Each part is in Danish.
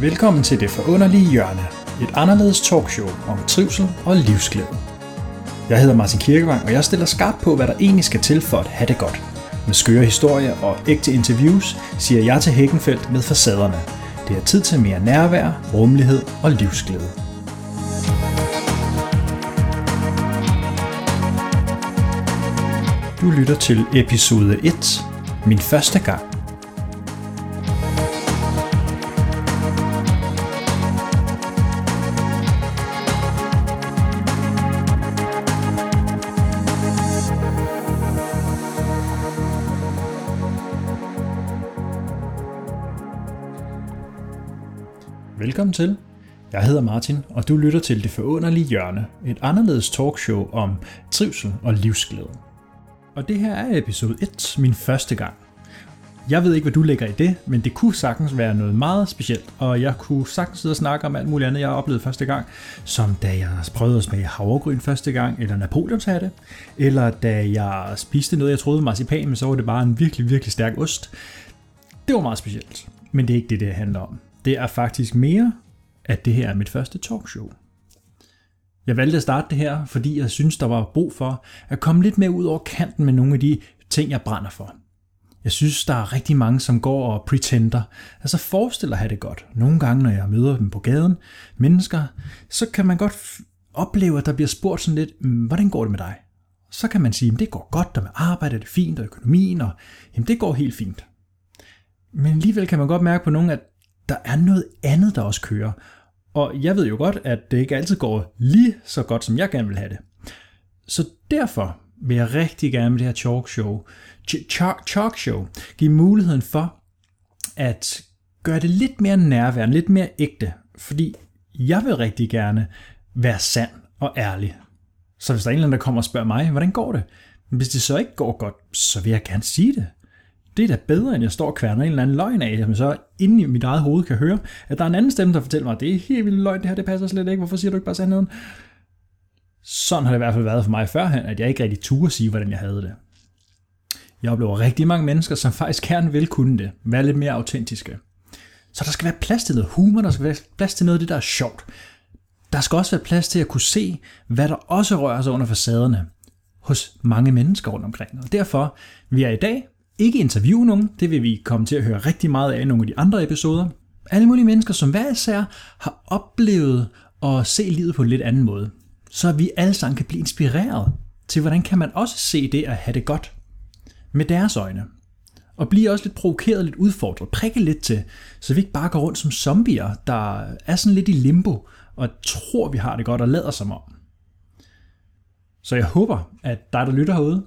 Velkommen til Det Forunderlige Hjørne, et anderledes talkshow om trivsel og livsglæde. Jeg hedder Martin Kirkevang, og jeg stiller skarpt på, hvad der egentlig skal til for at have det godt. Med skøre historier og ægte interviews siger jeg til Hækkenfeldt med facaderne. Det er tid til mere nærvær, rummelighed og livsglæde. Du lytter til episode 1, min første gang. Velkommen til. Jeg hedder Martin, og du lytter til Det Forunderlige Hjørne, et anderledes talkshow om trivsel og livsglæde. Og det her er episode 1, min første gang. Jeg ved ikke, hvad du lægger i det, men det kunne sagtens være noget meget specielt, og jeg kunne sagtens sidde og snakke om alt muligt andet, jeg har oplevet første gang, som da jeg prøvede at smage havregryn første gang, eller napoleonshatte, eller da jeg spiste noget, jeg troede var marcipan, men så var det bare en virkelig, virkelig stærk ost. Det var meget specielt, men det er ikke det, det handler om. Det er faktisk mere, at det her er mit første talkshow. Jeg valgte at starte det her, fordi jeg synes, der var brug for at komme lidt mere ud over kanten med nogle af de ting, jeg brænder for. Jeg synes, der er rigtig mange, som går og pretender, altså forestiller at have det godt. Nogle gange, når jeg møder dem på gaden, mennesker, så kan man godt opleve, at der bliver spurgt sådan lidt, mm, hvordan går det med dig? Så kan man sige, at det går godt, der med arbejde er fint, og økonomien, og jamen, det går helt fint. Men alligevel kan man godt mærke på nogen, at der er noget andet, der også kører. Og jeg ved jo godt, at det ikke altid går lige så godt, som jeg gerne vil have det. Så derfor vil jeg rigtig gerne med det her talk show, talk show give muligheden for at gøre det lidt mere nærværende, lidt mere ægte. Fordi jeg vil rigtig gerne være sand og ærlig. Så hvis der er en eller anden, der kommer og spørger mig, hvordan går det? Men hvis det så ikke går godt, så vil jeg gerne sige det det er da bedre, end jeg står og kværner en eller anden løgn af, som så inde i mit eget hoved kan høre, at der er en anden stemme, der fortæller mig, at det er helt vildt løgn, det her, det passer slet ikke, hvorfor siger du ikke bare sandheden? Sådan har det i hvert fald været for mig førhen, at jeg ikke rigtig turde sige, hvordan jeg havde det. Jeg oplever rigtig mange mennesker, som faktisk gerne vil kunne det, være lidt mere autentiske. Så der skal være plads til noget humor, der skal være plads til noget af det, der er sjovt. Der skal også være plads til at kunne se, hvad der også rører sig under facaderne hos mange mennesker rundt omkring. Og derfor vi jeg i dag ikke interviewe nogen, det vil vi komme til at høre rigtig meget af i nogle af de andre episoder. Alle mulige mennesker, som hver især har oplevet at se livet på en lidt anden måde. Så vi alle sammen kan blive inspireret til, hvordan kan man også se det at have det godt med deres øjne. Og blive også lidt provokeret, lidt udfordret, prikke lidt til, så vi ikke bare går rundt som zombier, der er sådan lidt i limbo, og tror, vi har det godt og lader som om. Så jeg håber, at dig, der lytter herude,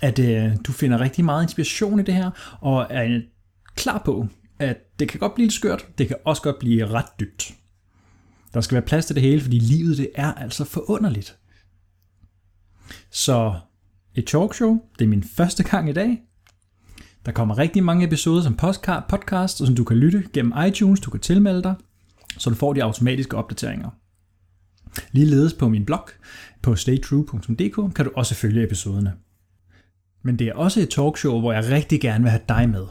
at øh, du finder rigtig meget inspiration i det her, og er klar på, at det kan godt blive lidt skørt, det kan også godt blive ret dybt. Der skal være plads til det hele, fordi livet det er altså forunderligt. Så et talkshow, det er min første gang i dag. Der kommer rigtig mange episoder som podcast, og som du kan lytte gennem iTunes, du kan tilmelde dig, så du får de automatiske opdateringer. Ligeledes på min blog på staytrue.dk kan du også følge episoderne. Men det er også et talkshow, hvor jeg rigtig gerne vil have dig med.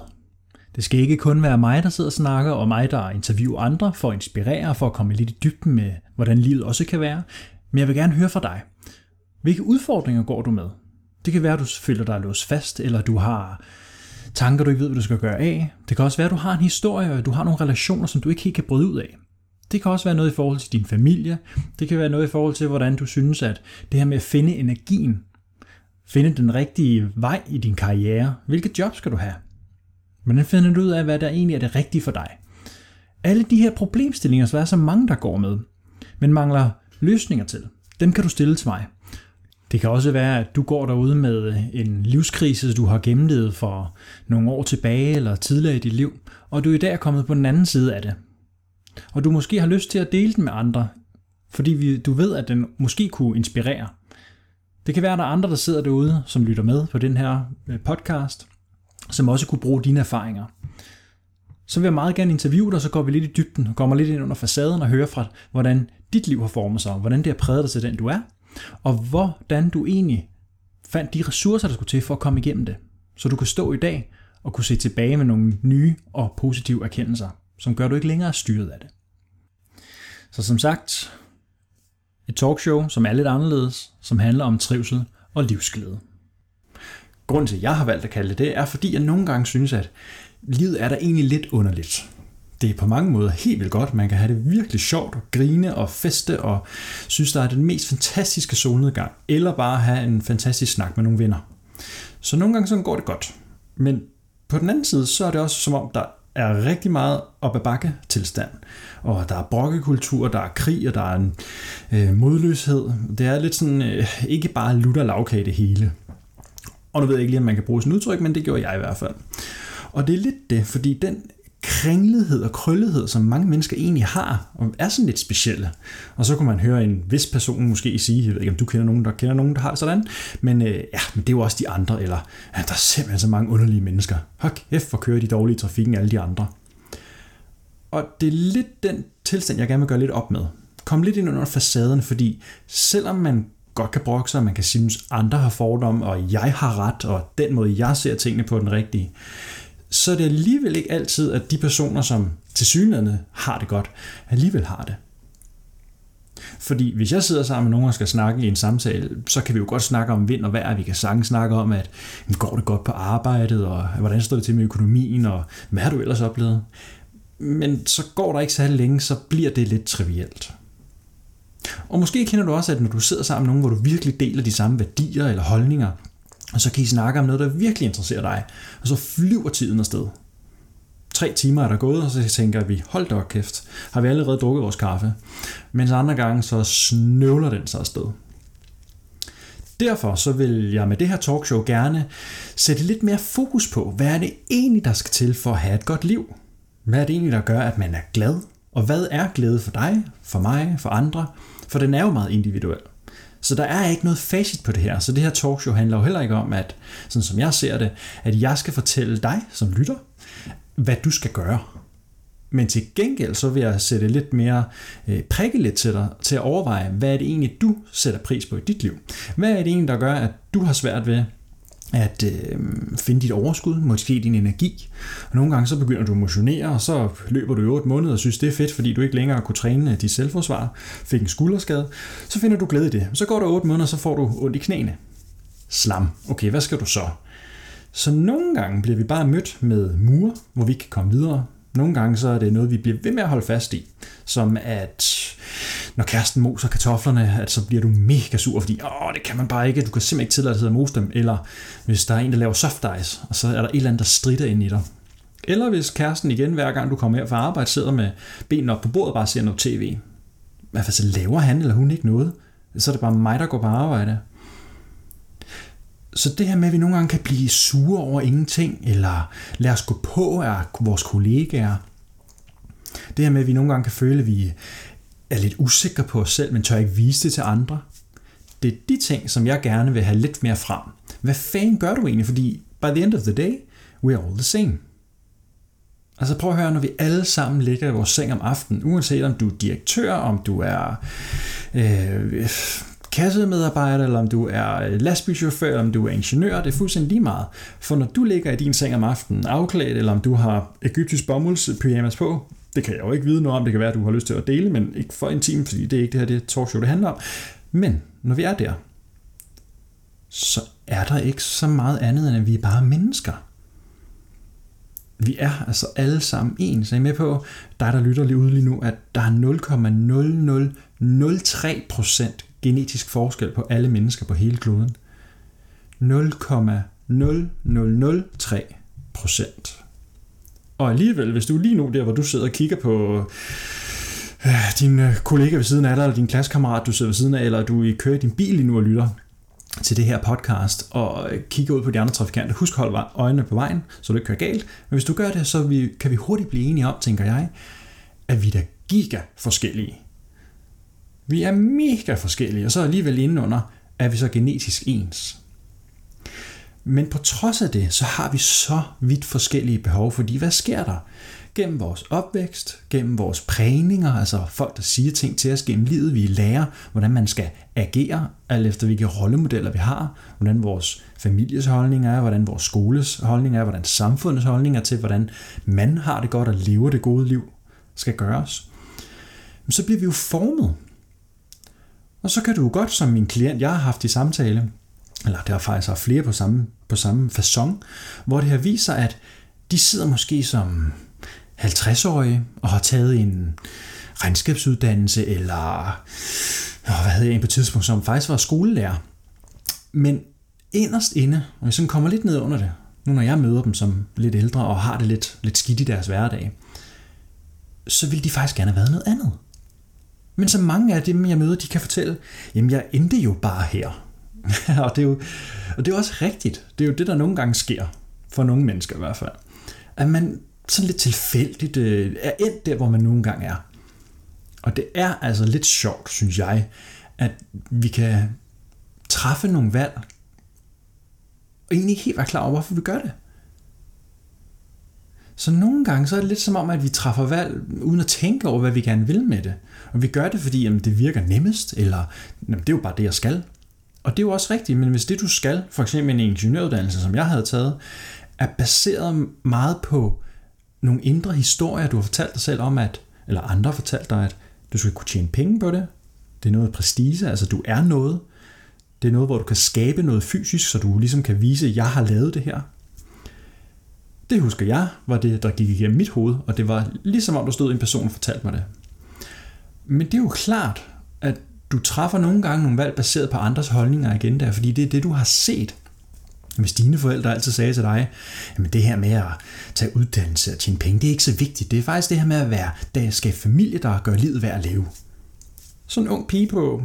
Det skal ikke kun være mig, der sidder og snakker, og mig, der interviewer andre for at inspirere, for at komme lidt i dybden med, hvordan livet også kan være. Men jeg vil gerne høre fra dig. Hvilke udfordringer går du med? Det kan være, at du føler dig låst fast, eller du har tanker, du ikke ved, hvad du skal gøre af. Det kan også være, at du har en historie, og du har nogle relationer, som du ikke helt kan bryde ud af. Det kan også være noget i forhold til din familie. Det kan være noget i forhold til, hvordan du synes, at det her med at finde energien Finde den rigtige vej i din karriere. Hvilket job skal du have? Hvordan finder du ud af, hvad der egentlig er det rigtige for dig? Alle de her problemstillinger, så er så mange, der går med, men mangler løsninger til. Dem kan du stille til mig. Det kan også være, at du går derude med en livskrise, du har gennemlevet for nogle år tilbage eller tidligere i dit liv, og du i dag er kommet på den anden side af det. Og du måske har lyst til at dele den med andre, fordi du ved, at den måske kunne inspirere. Det kan være, at der er andre, der sidder derude, som lytter med på den her øh, podcast, som også kunne bruge dine erfaringer. Så vil jeg meget gerne interviewe dig, så går vi lidt i dybden, og kommer lidt ind under facaden og hører fra, hvordan dit liv har formet sig, hvordan det har præget dig til den, du er, og hvordan du egentlig fandt de ressourcer, der skulle til for at komme igennem det. Så du kan stå i dag og kunne se tilbage med nogle nye og positive erkendelser. som gør, at du ikke længere er styret af det. Så som sagt, et talkshow, som er lidt anderledes, som handler om trivsel og livsglæde. Grunden til, at jeg har valgt at kalde det det, er fordi jeg nogle gange synes, at livet er der egentlig lidt underligt. Det er på mange måder helt vildt godt. Man kan have det virkelig sjovt og grine og feste og synes, der er den mest fantastiske solnedgang. Eller bare have en fantastisk snak med nogle venner. Så nogle gange sådan går det godt. Men på den anden side, så er det også som om, der er rigtig meget op ad bakke tilstand. Og der er brokkekultur, der er krig, og der er en øh, modløshed. Det er lidt sådan, øh, ikke bare lutter lavkage det hele. Og nu ved jeg ikke lige, om man kan bruge sådan udtryk, men det gjorde jeg i hvert fald. Og det er lidt det, fordi den kringlighed og krøllighed, som mange mennesker egentlig har, og er sådan lidt specielle. Og så kunne man høre en vis person måske sige, jeg ved ikke, om du kender nogen, der kender nogen, der har det sådan, men øh, ja, men det er jo også de andre, eller ja, der er simpelthen så mange underlige mennesker. Hold kæft, hvor kører de dårlige i trafikken, alle de andre. Og det er lidt den tilstand, jeg gerne vil gøre lidt op med. Kom lidt ind under facaden, fordi selvom man godt kan brokke sig, man kan synes, andre har fordomme, og jeg har ret, og den måde, jeg ser tingene på den rigtige, så er det alligevel ikke altid, at de personer, som til synligheden har det godt, alligevel har det. Fordi hvis jeg sidder sammen med nogen og skal snakke i en samtale, så kan vi jo godt snakke om vind og vejr. Vi kan sagtens snakke om, at går det godt på arbejdet, og hvordan står det til med økonomien, og hvad har du ellers oplevet? Men så går der ikke særlig længe, så bliver det lidt trivielt. Og måske kender du også, at når du sidder sammen med nogen, hvor du virkelig deler de samme værdier eller holdninger, og så kan I snakke om noget, der virkelig interesserer dig. Og så flyver tiden afsted. Tre timer er der gået, og så tænker vi, hold da kæft, har vi allerede drukket vores kaffe. Mens andre gange, så snøvler den sig afsted. Derfor så vil jeg med det her talkshow gerne sætte lidt mere fokus på, hvad er det egentlig, der skal til for at have et godt liv? Hvad er det egentlig, der gør, at man er glad? Og hvad er glæde for dig, for mig, for andre? For den er jo meget individuel. Så der er ikke noget facit på det her. Så det her talkshow handler jo heller ikke om, at, sådan som jeg ser det, at jeg skal fortælle dig som lytter, hvad du skal gøre. Men til gengæld så vil jeg sætte lidt mere øh, prikke lidt til dig til at overveje, hvad er det egentlig, du sætter pris på i dit liv? Hvad er det egentlig, der gør, at du har svært ved at øh, finde dit overskud, måske din energi. Og nogle gange så begynder du at motionere, og så løber du i 8 måneder og synes, det er fedt, fordi du ikke længere kunne træne dit selvforsvar, fik en skulderskade. Så finder du glæde i det. Så går der 8 måneder, så får du ondt i knæene. Slam. Okay, hvad skal du så? Så nogle gange bliver vi bare mødt med mure, hvor vi ikke kan komme videre. Nogle gange så er det noget, vi bliver ved med at holde fast i. Som at når kæresten moser kartoflerne, at så bliver du mega sur, fordi åh, det kan man bare ikke, du kan simpelthen ikke tillade dig at mose dem, eller hvis der er en, der laver soft ice, og så er der et eller andet, der strider ind i dig. Eller hvis kæresten igen, hver gang du kommer her fra arbejde, sidder med benene op på bordet og bare ser noget tv. Hvad så laver han eller hun ikke noget? Så er det bare mig, der går på arbejde. Så det her med, at vi nogle gange kan blive sure over ingenting, eller lade os gå på af vores kollegaer, det her med, at vi nogle gange kan føle, at vi er lidt usikre på os selv, men tør ikke vise det til andre. Det er de ting, som jeg gerne vil have lidt mere frem. Hvad fanden gør du egentlig? Fordi by the end of the day, we are all the same. Altså prøv at høre, når vi alle sammen ligger i vores seng om aftenen, uanset om du er direktør, om du er øh, kassemedarbejder, eller om du er øh, lastbilchauffør, eller om du er ingeniør, det er fuldstændig lige meget. For når du ligger i din seng om aftenen afklædt, eller om du har egyptisk bomuldspyjamas øh, på, det kan jeg jo ikke vide noget om. Det kan være, at du har lyst til at dele, men ikke for en time, fordi det er ikke det her det talkshow, det handler om. Men når vi er der, så er der ikke så meget andet, end at vi er bare mennesker. Vi er altså alle sammen en. Så er I med på, dig der lytter lige ude lige nu, at der er 0,0003% genetisk forskel på alle mennesker på hele kloden. 0,0003 procent. Og alligevel, hvis du lige nu der, hvor du sidder og kigger på øh, din øh, kollega ved siden af dig, eller din klassekammerat, du sidder ved siden af, eller du kører i din bil lige nu og lytter til det her podcast, og øh, kigger ud på de andre trafikanter. Husk at holde øjnene på vejen, så du ikke kører galt. Men hvis du gør det, så vi, kan vi hurtigt blive enige om, tænker jeg, at vi er giga forskellige. Vi er mega forskellige, og så alligevel indenunder er vi så genetisk ens. Men på trods af det, så har vi så vidt forskellige behov, fordi hvad sker der? gennem vores opvækst, gennem vores prægninger, altså folk, der siger ting til os gennem livet. Vi lærer, hvordan man skal agere, alt efter hvilke rollemodeller vi har, hvordan vores families holdning er, hvordan vores skoles holdning er, hvordan samfundets holdning er til, hvordan man har det godt og lever det gode liv skal gøres. Men så bliver vi jo formet. Og så kan du godt, som min klient, jeg har haft i samtale, eller der er faktisk haft flere på samme, på samme façon, hvor det her viser, at de sidder måske som 50-årige og har taget en regnskabsuddannelse, eller hvad havde jeg en på tidspunkt, som faktisk var skolelærer. Men inderst inde, og jeg sådan kommer lidt ned under det, nu når jeg møder dem som lidt ældre og har det lidt, lidt skidt i deres hverdag, så vil de faktisk gerne have været noget andet. Men så mange af dem, jeg møder, de kan fortælle, jamen jeg endte jo bare her. og, det er jo, og det er jo også rigtigt. Det er jo det, der nogle gange sker, for nogle mennesker i hvert fald. At man sådan lidt tilfældigt øh, er endt der, hvor man nogle gange er. Og det er altså lidt sjovt, synes jeg, at vi kan træffe nogle valg, og egentlig ikke helt være klar over, hvorfor vi gør det. Så nogle gange så er det lidt som om, at vi træffer valg uden at tænke over, hvad vi gerne vil med det. Og vi gør det, fordi jamen, det virker nemmest, eller jamen, det er jo bare det, jeg skal. Og det er jo også rigtigt, men hvis det du skal, for eksempel en ingeniøruddannelse, som jeg havde taget, er baseret meget på nogle indre historier, du har fortalt dig selv om, at, eller andre har fortalt dig, at du skal kunne tjene penge på det. Det er noget prestige, altså du er noget. Det er noget, hvor du kan skabe noget fysisk, så du ligesom kan vise, at jeg har lavet det her. Det husker jeg, var det, der gik igennem mit hoved, og det var ligesom om, der stod en person og fortalte mig det. Men det er jo klart, at du træffer nogle gange nogle valg baseret på andres holdninger og agendaer, fordi det er det, du har set. Hvis dine forældre altid sagde til dig, at det her med at tage uddannelse og tjene penge, det er ikke så vigtigt. Det er faktisk det her med at være, der skal familie, der gør livet værd at leve. Sådan en ung pige på,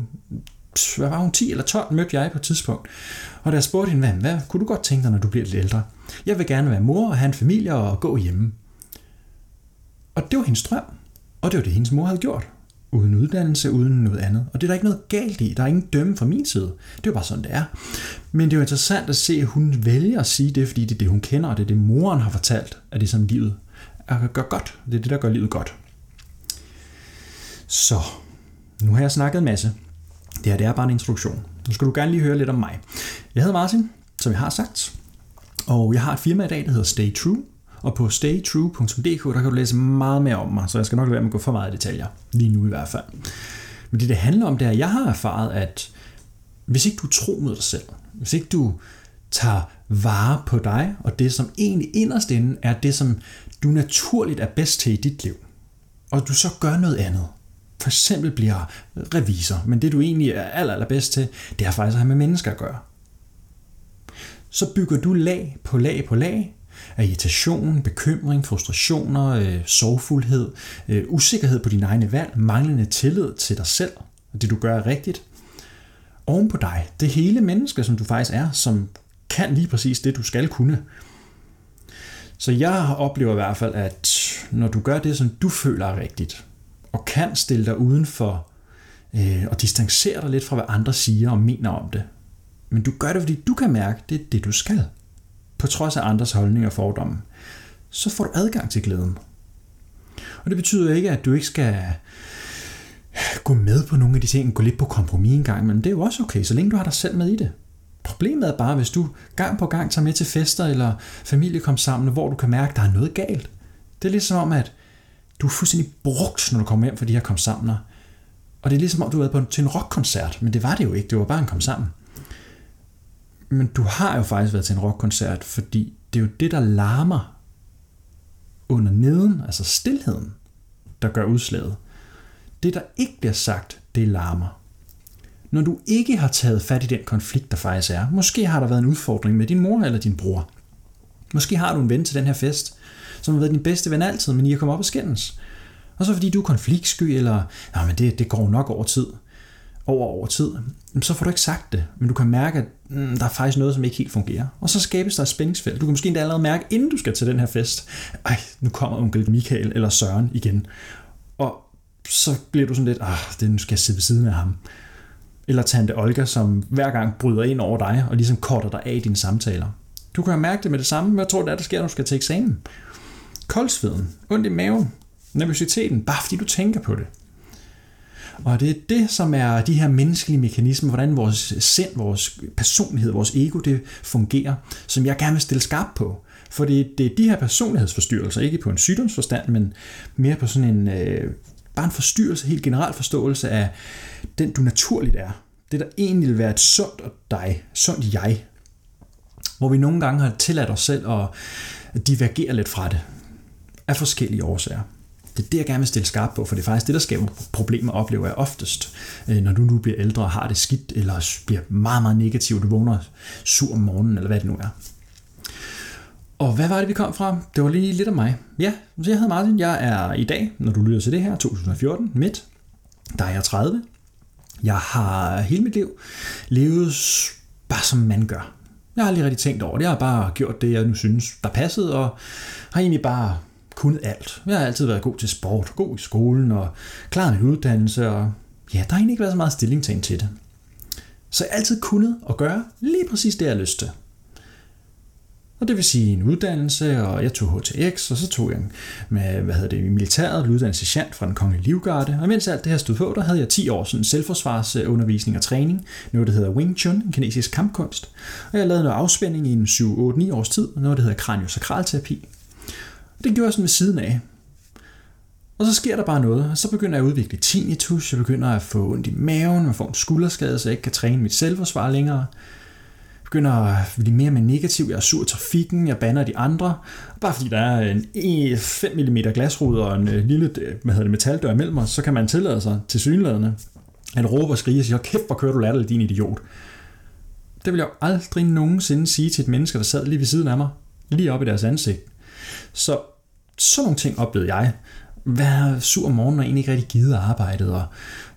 hvad var hun, 10 eller 12, mødte jeg på et tidspunkt. Og da jeg spurgte hende, hvad, hvad kunne du godt tænke dig, når du bliver lidt ældre? Jeg vil gerne være mor og have en familie og gå hjemme. Og det var hendes drøm. Og det var det, hendes mor havde gjort. Uden uddannelse, uden noget andet. Og det er der ikke noget galt i. Der er ingen dømme fra min side. Det er bare sådan, det er. Men det er jo interessant at se, at hun vælger at sige det, fordi det er det, hun kender, og det er det, moren har fortalt, at det er som livet gør godt. Det er det, der gør livet godt. Så, nu har jeg snakket en masse. Det her det er bare en introduktion. Nu skal du gerne lige høre lidt om mig. Jeg hedder Martin, som jeg har sagt. Og jeg har et firma i dag, der hedder Stay True. Og på staytrue.dk, der kan du læse meget mere om mig, så jeg skal nok lade være med at gå for meget i detaljer. Lige nu i hvert fald. Men det, det handler om, det er, at jeg har erfaret, at hvis ikke du tror mod dig selv, hvis ikke du tager vare på dig, og det som egentlig inderst inde er det, som du naturligt er bedst til i dit liv, og du så gør noget andet, for eksempel bliver revisor, men det du egentlig er aller, allerbedst til, det er faktisk at have med mennesker at gøre. Så bygger du lag på lag på lag af irritation, bekymring, frustrationer, øh, sorgfuldhed, øh, usikkerhed på dine egne valg, manglende tillid til dig selv, og det du gør er rigtigt, oven på dig, det hele menneske, som du faktisk er, som kan lige præcis det, du skal kunne. Så jeg oplever i hvert fald, at når du gør det, som du føler er rigtigt, og kan stille dig udenfor øh, og distancere dig lidt fra, hvad andre siger og mener om det. Men du gør det, fordi du kan mærke, det er det, du skal. På trods af andres holdninger og fordomme. Så får du adgang til glæden. Og det betyder ikke, at du ikke skal gå med på nogle af de ting, gå lidt på kompromis en gang, men det er jo også okay, så længe du har dig selv med i det. Problemet er bare, hvis du gang på gang tager med til fester eller familiekomsamlinger, hvor du kan mærke, at der er noget galt. Det er ligesom om, at du er fuldstændig brugt, når du kommer hjem fra de her kom sammener. Og det er ligesom om, du har været på en, til en rockkoncert, men det var det jo ikke, det var bare en kom sammen. Men du har jo faktisk været til en rockkoncert, fordi det er jo det, der larmer under neden, altså stillheden, der gør udslaget. Det, der ikke bliver sagt, det larmer. Når du ikke har taget fat i den konflikt, der faktisk er, måske har der været en udfordring med din mor eller din bror. Måske har du en ven til den her fest, som har været din bedste ven altid, men I er kommet op og skændes. Og så fordi du er konfliktsky, eller nej, men det, det går nok over tid, over over tid, så får du ikke sagt det, men du kan mærke, at mm, der er faktisk noget, som ikke helt fungerer. Og så skabes der et spændingsfelt. Du kan måske endda allerede mærke, inden du skal til den her fest, ej, nu kommer onkel Michael eller Søren igen. Og så bliver du sådan lidt, ah, det nu skal jeg sidde ved siden af ham. Eller tante Olga, som hver gang bryder ind over dig, og ligesom korter dig af i dine samtaler. Du kan mærke det med det samme, men jeg tror, det er, der sker, når du skal til eksamen koldsveden, ondt i maven, nervøsiteten, bare fordi du tænker på det. Og det er det, som er de her menneskelige mekanismer, hvordan vores sind, vores personlighed, vores ego, det fungerer, som jeg gerne vil stille skarp på. Fordi det er de her personlighedsforstyrrelser, ikke på en sygdomsforstand, men mere på sådan en, øh, bare en forstyrrelse, helt generelt forståelse af den, du naturligt er. Det, der egentlig vil være et sundt dig, sundt jeg. Hvor vi nogle gange har tilladt os selv at divergere lidt fra det. Af forskellige årsager. Det er det, jeg gerne vil stille skarp på, for det er faktisk det, der skaber problemer, oplever jeg oftest, øh, når du nu bliver ældre og har det skidt, eller bliver meget, meget negativ, du vågner sur om morgenen, eller hvad det nu er. Og hvad var det, vi kom fra? Det var lige lidt af mig. Ja, så jeg hedder Martin. Jeg er i dag, når du lytter til det her, 2014, midt. Der er jeg 30. Jeg har hele mit liv levet bare som man gør. Jeg har aldrig rigtig tænkt over det. Jeg har bare gjort det, jeg nu synes, der passede, og har egentlig bare kunnet alt. Jeg har altid været god til sport, god i skolen, og klar min uddannelse, og ja, der har egentlig ikke været så meget stillingtagen til det. Så jeg har altid kunnet og gøre lige præcis det, jeg har lyst til. Og det vil sige en uddannelse, og jeg tog HTX, og så tog jeg med, hvad hedder det, militæret, uddannelse sergeant fra den kongelige livgarde. Og mens alt det her stod på, der havde jeg 10 år sådan selvforsvarsundervisning og træning, noget der hedder Wing Chun, en kinesisk kampkunst. Og jeg lavede noget afspænding i en 7-8-9 års tid, noget der hedder kraniosakralterapi. Det gjorde jeg sådan ved siden af. Og så sker der bare noget. Så begynder jeg at udvikle tinnitus, jeg begynder at få ondt i maven, jeg får en skulderskade, så jeg ikke kan træne mit selvforsvar længere begynder at blive mere og mere negativ. Jeg er sur i trafikken, jeg banner de andre. Bare fordi der er en 5 mm glasrude og en øh, lille øh, hvad hedder det, metaldør imellem os, så kan man tillade sig til synlædende at råbe og skrige og sige, kæft, hvor kører du latterligt, din idiot. Det vil jeg jo aldrig nogensinde sige til et menneske, der sad lige ved siden af mig, lige op i deres ansigt. Så sådan nogle ting oplevede jeg. Vær sur om morgenen og egentlig ikke rigtig gider arbejdet, og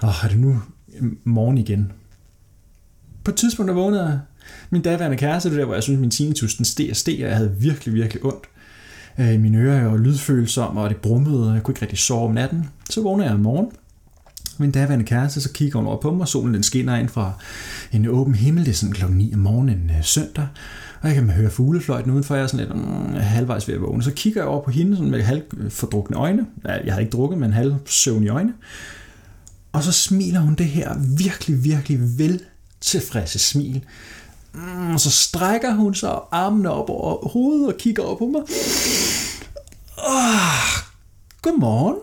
åh, er det nu mm, morgen igen? På et tidspunkt, der vågnede jeg min daværende kæreste, det der, hvor jeg synes, min tinnitus den steg og steg, og jeg havde virkelig, virkelig ondt. i mine ører og lydfølsom, og det brummede, og jeg kunne ikke rigtig sove om natten. Så vågnede jeg om morgen. Min daværende kæreste, så kigger hun over på mig, og solen den skinner ind fra en åben himmel. Det er sådan klokken 9 om morgenen en søndag. Og jeg kan høre fuglefløjten udenfor, jeg er sådan lidt mm, halvvejs ved at vågne. Så kigger jeg over på hende sådan med halvfordrukne øjne. Jeg har ikke drukket, men halv søvn i øjne. Og så smiler hun det her virkelig, virkelig vel tilfredse smil, Mm, og så strækker hun sig armene op over hovedet og kigger op på mig. Oh, godmorgen.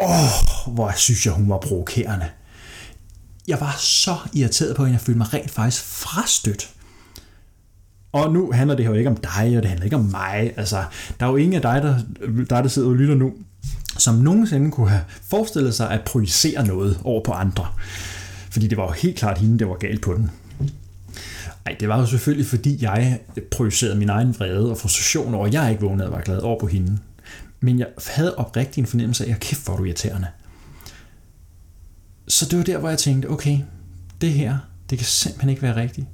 Åh, oh, hvor synes jeg, hun var provokerende. Jeg var så irriteret på hende, jeg følte mig rent faktisk frastødt. Og nu handler det her jo ikke om dig, og det handler ikke om mig. Altså, der er jo ingen af dig, der, dig, der sidder og lytter nu, som nogensinde kunne have forestillet sig at projicere noget over på andre. Fordi det var jo helt klart hende, der var galt på den. Ej, det var jo selvfølgelig, fordi jeg projicerede min egen vrede og frustration over, at jeg ikke vågnede og var glad over på hende. Men jeg havde oprigtigt en fornemmelse af, at kæft, hvor du irriterende. Så det var der, hvor jeg tænkte, okay, det her, det kan simpelthen ikke være rigtigt.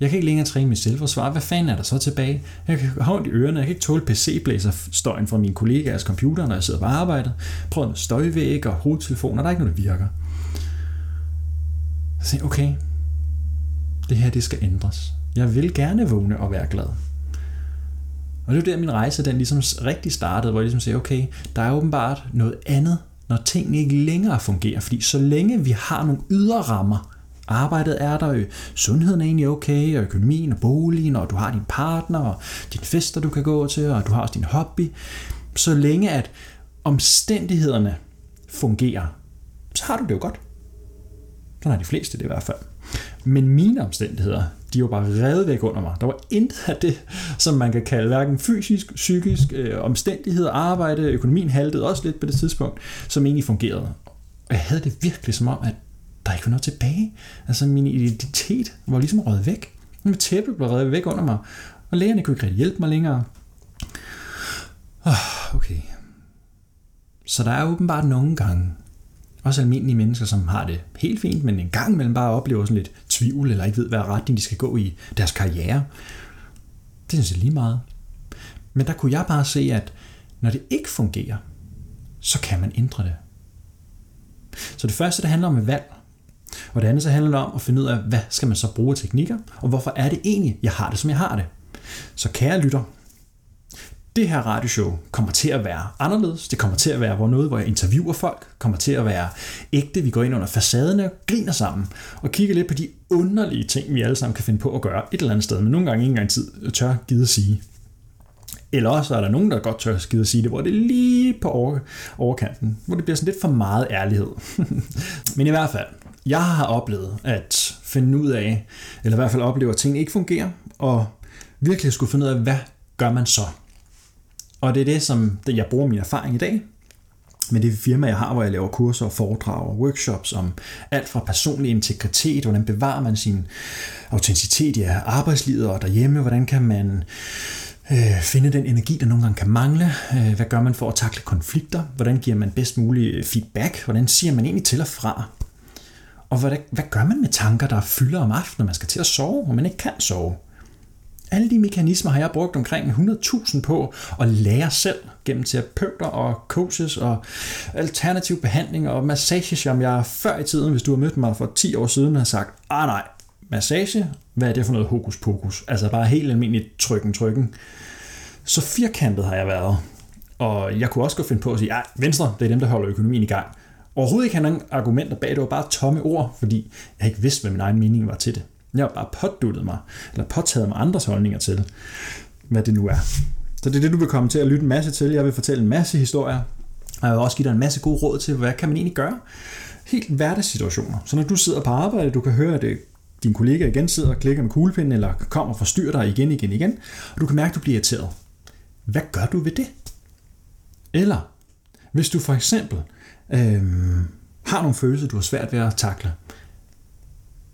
Jeg kan ikke længere træne mit selvforsvar. Hvad fanden er der så tilbage? Jeg kan have ondt i ørerne. Jeg kan ikke tåle PC-blæser støjen fra mine kollegaers computer, når jeg sidder på arbejde. Prøv med støjvæg og hovedtelefoner. Der er ikke noget, der virker. Så jeg okay, det her det skal ændres. Jeg vil gerne vågne og være glad. Og det er der, min rejse den ligesom rigtig startede, hvor jeg ligesom siger, okay, der er åbenbart noget andet, når tingene ikke længere fungerer. Fordi så længe vi har nogle ydre rammer, arbejdet er der, øh, sundheden er egentlig okay, og økonomien og boligen, og du har din partner, og dine fester, du kan gå til, og du har også din hobby. Så længe at omstændighederne fungerer, så har du det jo godt. Sådan har de fleste det i hvert fald. Men mine omstændigheder, de var bare reddet væk under mig. Der var intet af det, som man kan kalde hverken fysisk, psykisk, øh, omstændigheder, arbejde, økonomien haltede også lidt på det tidspunkt, som egentlig fungerede. Og jeg havde det virkelig som om, at der ikke var noget tilbage. Altså min identitet var ligesom røget væk. Mit tæppe blev reddet væk under mig, og lægerne kunne ikke rigtig hjælpe mig længere. Oh, okay. Så der er åbenbart nogle gange, også almindelige mennesker, som har det helt fint, men en gang imellem bare oplever sådan lidt tvivl, eller ikke ved, hvad retning de skal gå i deres karriere. Det synes jeg lige meget. Men der kunne jeg bare se, at når det ikke fungerer, så kan man ændre det. Så det første, det handler om et valg. Og det andet, så handler det om at finde ud af, hvad skal man så bruge teknikker, og hvorfor er det egentlig, jeg har det, som jeg har det. Så kære lytter, det her radioshow kommer til at være anderledes. Det kommer til at være hvor noget, hvor jeg interviewer folk, kommer til at være ægte. Vi går ind under facaden og griner sammen og kigger lidt på de underlige ting, vi alle sammen kan finde på at gøre et eller andet sted, men nogle gange ikke engang tid tør gide at sige. Eller også er der nogen, der godt tør skide at sige det, hvor det er lige på over, overkanten, hvor det bliver sådan lidt for meget ærlighed. Men i hvert fald, jeg har oplevet at finde ud af, eller i hvert fald oplever, at ting ikke fungerer, og virkelig skulle finde ud af, hvad gør man så? Og det er det, som jeg bruger min erfaring i dag, med det firma, jeg har, hvor jeg laver kurser og foredrag og workshops om alt fra personlig integritet, hvordan bevarer man sin autenticitet i arbejdslivet og derhjemme, hvordan kan man øh, finde den energi, der nogle gange kan mangle, øh, hvad gør man for at takle konflikter, hvordan giver man bedst mulig feedback, hvordan siger man egentlig til og fra, og hvad, hvad gør man med tanker, der fylder om aftenen, når man skal til at sove, og man ikke kan sove. Alle de mekanismer har jeg brugt omkring 100.000 på at lære selv gennem terapeuter og coaches og alternativ behandling og massage, som jeg før i tiden, hvis du har mødt mig for 10 år siden, har sagt, ah nej, massage, hvad er det for noget hokus pokus? Altså bare helt almindeligt trykken, trykken. Så firkantet har jeg været. Og jeg kunne også godt finde på at sige, at Venstre, det er dem, der holder økonomien i gang. Overhovedet ikke have nogen argumenter bag, det var bare tomme ord, fordi jeg ikke vidste, hvad min egen mening var til det. Jeg har bare påduttet mig, eller påtaget mig andres holdninger til, hvad det nu er. Så det er det, du vil komme til at lytte en masse til. Jeg vil fortælle en masse historier, og jeg vil også give dig en masse gode råd til, hvad kan man egentlig gøre? Helt hverdagssituationer. Så når du sidder på arbejde, du kan høre, at din kollega igen sidder og klikker med kuglepinden, eller kommer og forstyrrer dig igen, igen, igen, og du kan mærke, at du bliver irriteret. Hvad gør du ved det? Eller, hvis du for eksempel øh, har nogle følelser, du har svært ved at takle,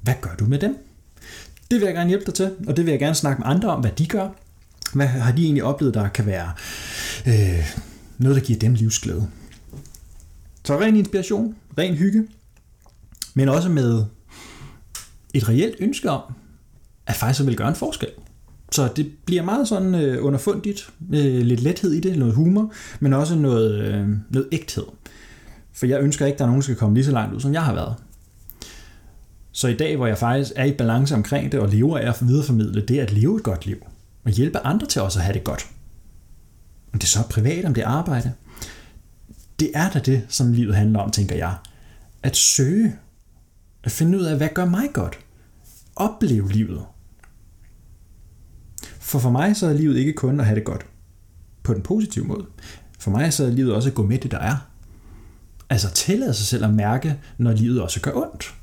hvad gør du med dem? Det vil jeg gerne hjælpe dig til, og det vil jeg gerne snakke med andre om, hvad de gør. Hvad har de egentlig oplevet, der kan være øh, noget, der giver dem livsglæde? Så ren inspiration, ren hygge, men også med et reelt ønske om, at faktisk vil gøre en forskel. Så det bliver meget sådan øh, underfundigt, øh, lidt lethed i det, noget humor, men også noget, øh, noget ægthed. For jeg ønsker ikke, at der er nogen, der skal komme lige så langt ud, som jeg har været. Så i dag, hvor jeg faktisk er i balance omkring det, og lever af at videreformidle det at leve et godt liv, og hjælpe andre til også at have det godt. Om det er så privat, om det er arbejde. Det er da det, som livet handler om, tænker jeg. At søge. At finde ud af, hvad gør mig godt opleve livet. For for mig så er livet ikke kun at have det godt på den positive måde. For mig så er livet også at gå med det, der er. Altså tillade sig selv at mærke, når livet også gør ondt.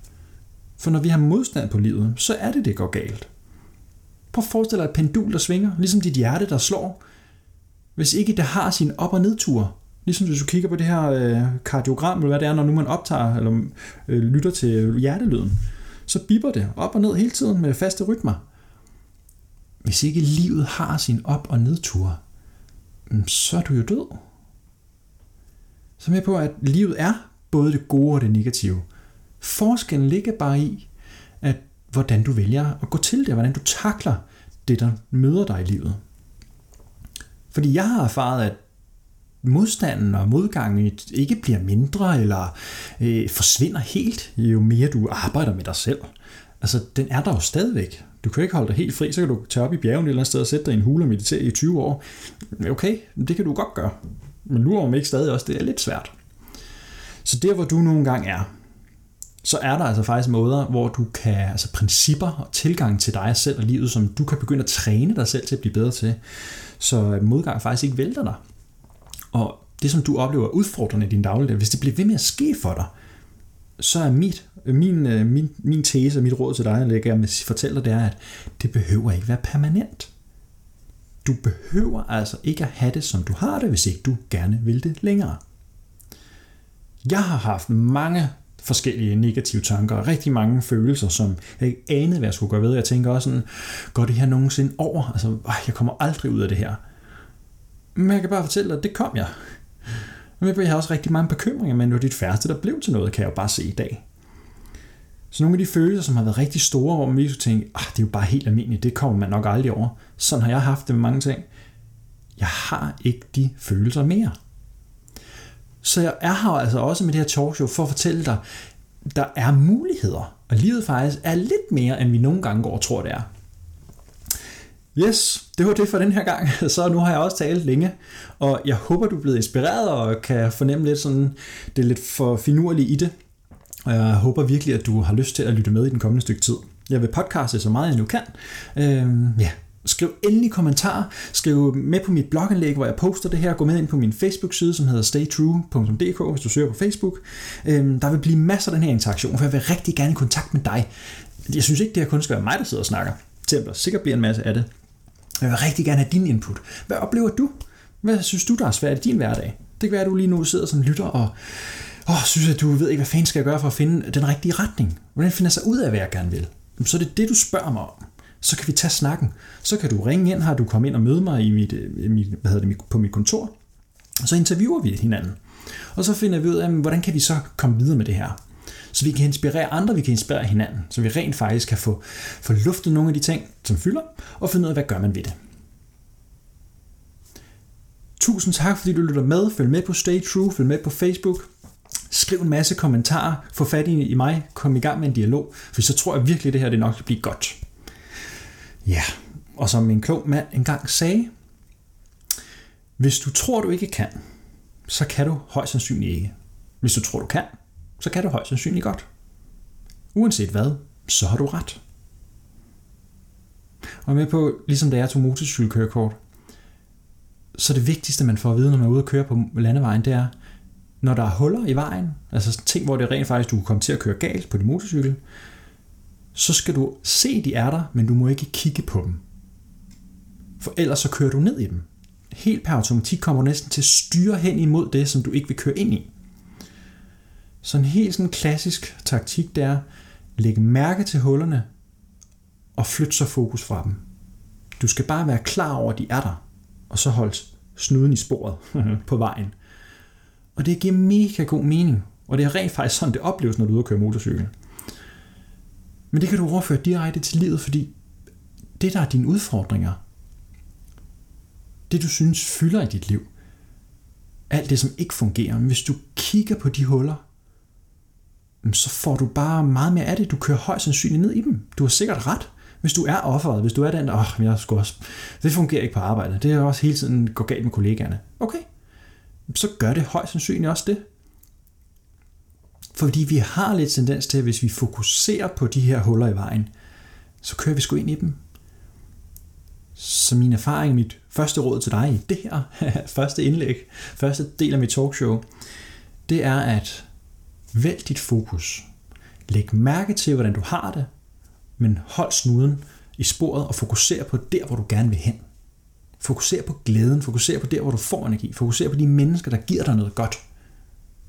For når vi har modstand på livet, så er det, det går galt. Prøv at forestille dig et pendul, der svinger, ligesom dit hjerte, der slår. Hvis ikke det har sin op- og nedtur, ligesom hvis du kigger på det her øh, kardiogram, eller hvad det er, når nu man optager eller øh, lytter til hjertelyden, så bipper det op og ned hele tiden med faste rytmer. Hvis ikke livet har sin op- og nedtur, mm, så er du jo død. Så med på, at livet er både det gode og det negative. Forskellen ligger bare i, at hvordan du vælger at gå til det, hvordan du takler det, der møder dig i livet. Fordi jeg har erfaret, at modstanden og modgangen ikke bliver mindre eller øh, forsvinder helt, jo mere du arbejder med dig selv. Altså, den er der jo stadigvæk. Du kan ikke holde dig helt fri, så kan du tage op i bjergen et eller andet sted og sætte dig i en hule og meditere i 20 år. Okay, det kan du godt gøre. Men lurer om ikke stadig også, det er lidt svært. Så der, hvor du nogle gange er, så er der altså faktisk måder, hvor du kan, altså principper og tilgang til dig selv og livet, som du kan begynde at træne dig selv til at blive bedre til, så modgang faktisk ikke vælter dig. Og det, som du oplever udfordrende i din dagligdag, hvis det bliver ved med at ske for dig, så er mit, min, øh, min, min tese og mit råd til dig, eller jeg gerne fortælle dig, det er, at det behøver ikke være permanent. Du behøver altså ikke at have det, som du har det, hvis ikke du gerne vil det længere. Jeg har haft mange forskellige negative tanker og rigtig mange følelser, som jeg ikke anede, hvad jeg skulle gøre ved. Jeg tænker også sådan, går det her nogensinde over? Altså, jeg kommer aldrig ud af det her. Men jeg kan bare fortælle dig, at det kom jeg. Men jeg har også rigtig mange bekymringer, men det var dit færreste, der blev til noget, kan jeg jo bare se i dag. Så nogle af de følelser, som har været rigtig store, hvor man lige tænke, ah, det er jo bare helt almindeligt, det kommer man nok aldrig over. Sådan har jeg haft det med mange ting. Jeg har ikke de følelser mere. Så jeg er her altså også med det her talkshow for at fortælle dig, der er muligheder, og livet faktisk er lidt mere, end vi nogle gange går og tror, det er. Yes, det var det for den her gang. Så nu har jeg også talt længe, og jeg håber, du er blevet inspireret og kan fornemme lidt sådan, det er lidt for finurlige i det. Og jeg håber virkelig, at du har lyst til at lytte med i den kommende stykke tid. Jeg vil podcaste så meget, jeg nu kan. Øhm, ja, Skriv endelig kommentarer. Skriv med på mit blogindlæg, hvor jeg poster det her. Gå med ind på min Facebook-side, som hedder staytrue.dk, hvis du søger på Facebook. Øhm, der vil blive masser af den her interaktion, for jeg vil rigtig gerne i kontakt med dig. Jeg synes ikke, det her kun skal være mig, der sidder og snakker. Selvom der sikkert bliver en masse af det. Jeg vil rigtig gerne have din input. Hvad oplever du? Hvad synes du, der er svært i din hverdag? Det kan være, at du lige nu sidder som lytter og åh, synes, at du ved ikke, hvad fanden skal jeg gøre for at finde den rigtige retning. Hvordan finder jeg sig ud af, hvad jeg gerne vil? Så er det det, du spørger mig om så kan vi tage snakken. Så kan du ringe ind, har du kommet ind og møde mig i mit, øh, mit, hvad hedder det, på mit kontor, og så interviewer vi hinanden. Og så finder vi ud af, hvordan kan vi så komme videre med det her. Så vi kan inspirere andre, vi kan inspirere hinanden, så vi rent faktisk kan få, få luftet nogle af de ting, som fylder, og finde ud af, hvad gør man ved det. Tusind tak, fordi du lytter med. Følg med på Stay True, følg med på Facebook. Skriv en masse kommentarer, få fat i mig, kom i gang med en dialog, for så tror jeg virkelig, at det her det nok skal blive godt. Ja, og som en klog mand engang sagde, hvis du tror, du ikke kan, så kan du højst sandsynligt ikke. Hvis du tror, du kan, så kan du højst sandsynligt godt. Uanset hvad, så har du ret. Og med på, ligesom da jeg tog motorcykelkørekort, så det vigtigste, man får at vide, når man er ude og køre på landevejen, det er, når der er huller i vejen, altså ting, hvor det rent faktisk, du kan komme til at køre galt på din motorcykel, så skal du se, de er der, men du må ikke kigge på dem. For ellers så kører du ned i dem. Helt per automatik kommer du næsten til at styre hen imod det, som du ikke vil køre ind i. Så en helt sådan klassisk taktik, det er, lægge mærke til hullerne, og flytte så fokus fra dem. Du skal bare være klar over, at de er der, og så hold snuden i sporet på vejen. Og det giver mega god mening, og det er rent faktisk sådan, det opleves, når du er ude og køre motorcykel. Men det kan du overføre direkte til livet, fordi det, der er dine udfordringer, det du synes fylder i dit liv, alt det, som ikke fungerer, men hvis du kigger på de huller, så får du bare meget mere af det. Du kører højst sandsynligt ned i dem. Du har sikkert ret. Hvis du er offeret, hvis du er den, åh, oh, jeg skal også, det fungerer ikke på arbejdet, det er også hele tiden går galt med kollegaerne. Okay, så gør det højst sandsynligt også det. Fordi vi har lidt tendens til, at hvis vi fokuserer på de her huller i vejen, så kører vi sgu ind i dem. Så min erfaring, mit første råd til dig i det her første indlæg, første del af mit talkshow, det er at vælg dit fokus. Læg mærke til, hvordan du har det, men hold snuden i sporet og fokuser på der, hvor du gerne vil hen. Fokuser på glæden, fokuser på der, hvor du får energi, fokuser på de mennesker, der giver dig noget godt.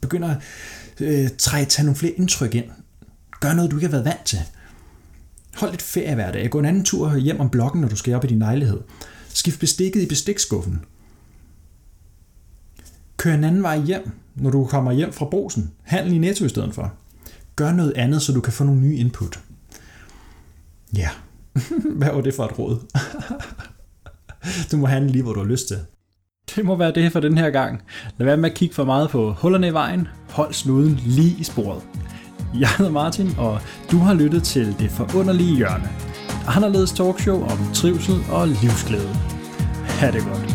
Begynder at øh, træde, tage nogle flere indtryk ind. Gør noget, du ikke har været vant til. Hold lidt ferie hver dag. Gå en anden tur hjem om blokken, når du skal op i din lejlighed. Skift bestikket i bestikskuffen. Kør en anden vej hjem, når du kommer hjem fra brosen. Handel i Netto i stedet for. Gør noget andet, så du kan få nogle nye input. Ja, hvad var det for et råd? du må handle lige, hvor du har lyst til. Det må være det for den her gang. Lad være med at kigge for meget på hullerne i vejen. Hold snuden lige i sporet. Jeg hedder Martin, og du har lyttet til Det Forunderlige Hjørne. Anderledes talkshow om trivsel og livsglæde. Ha' det godt.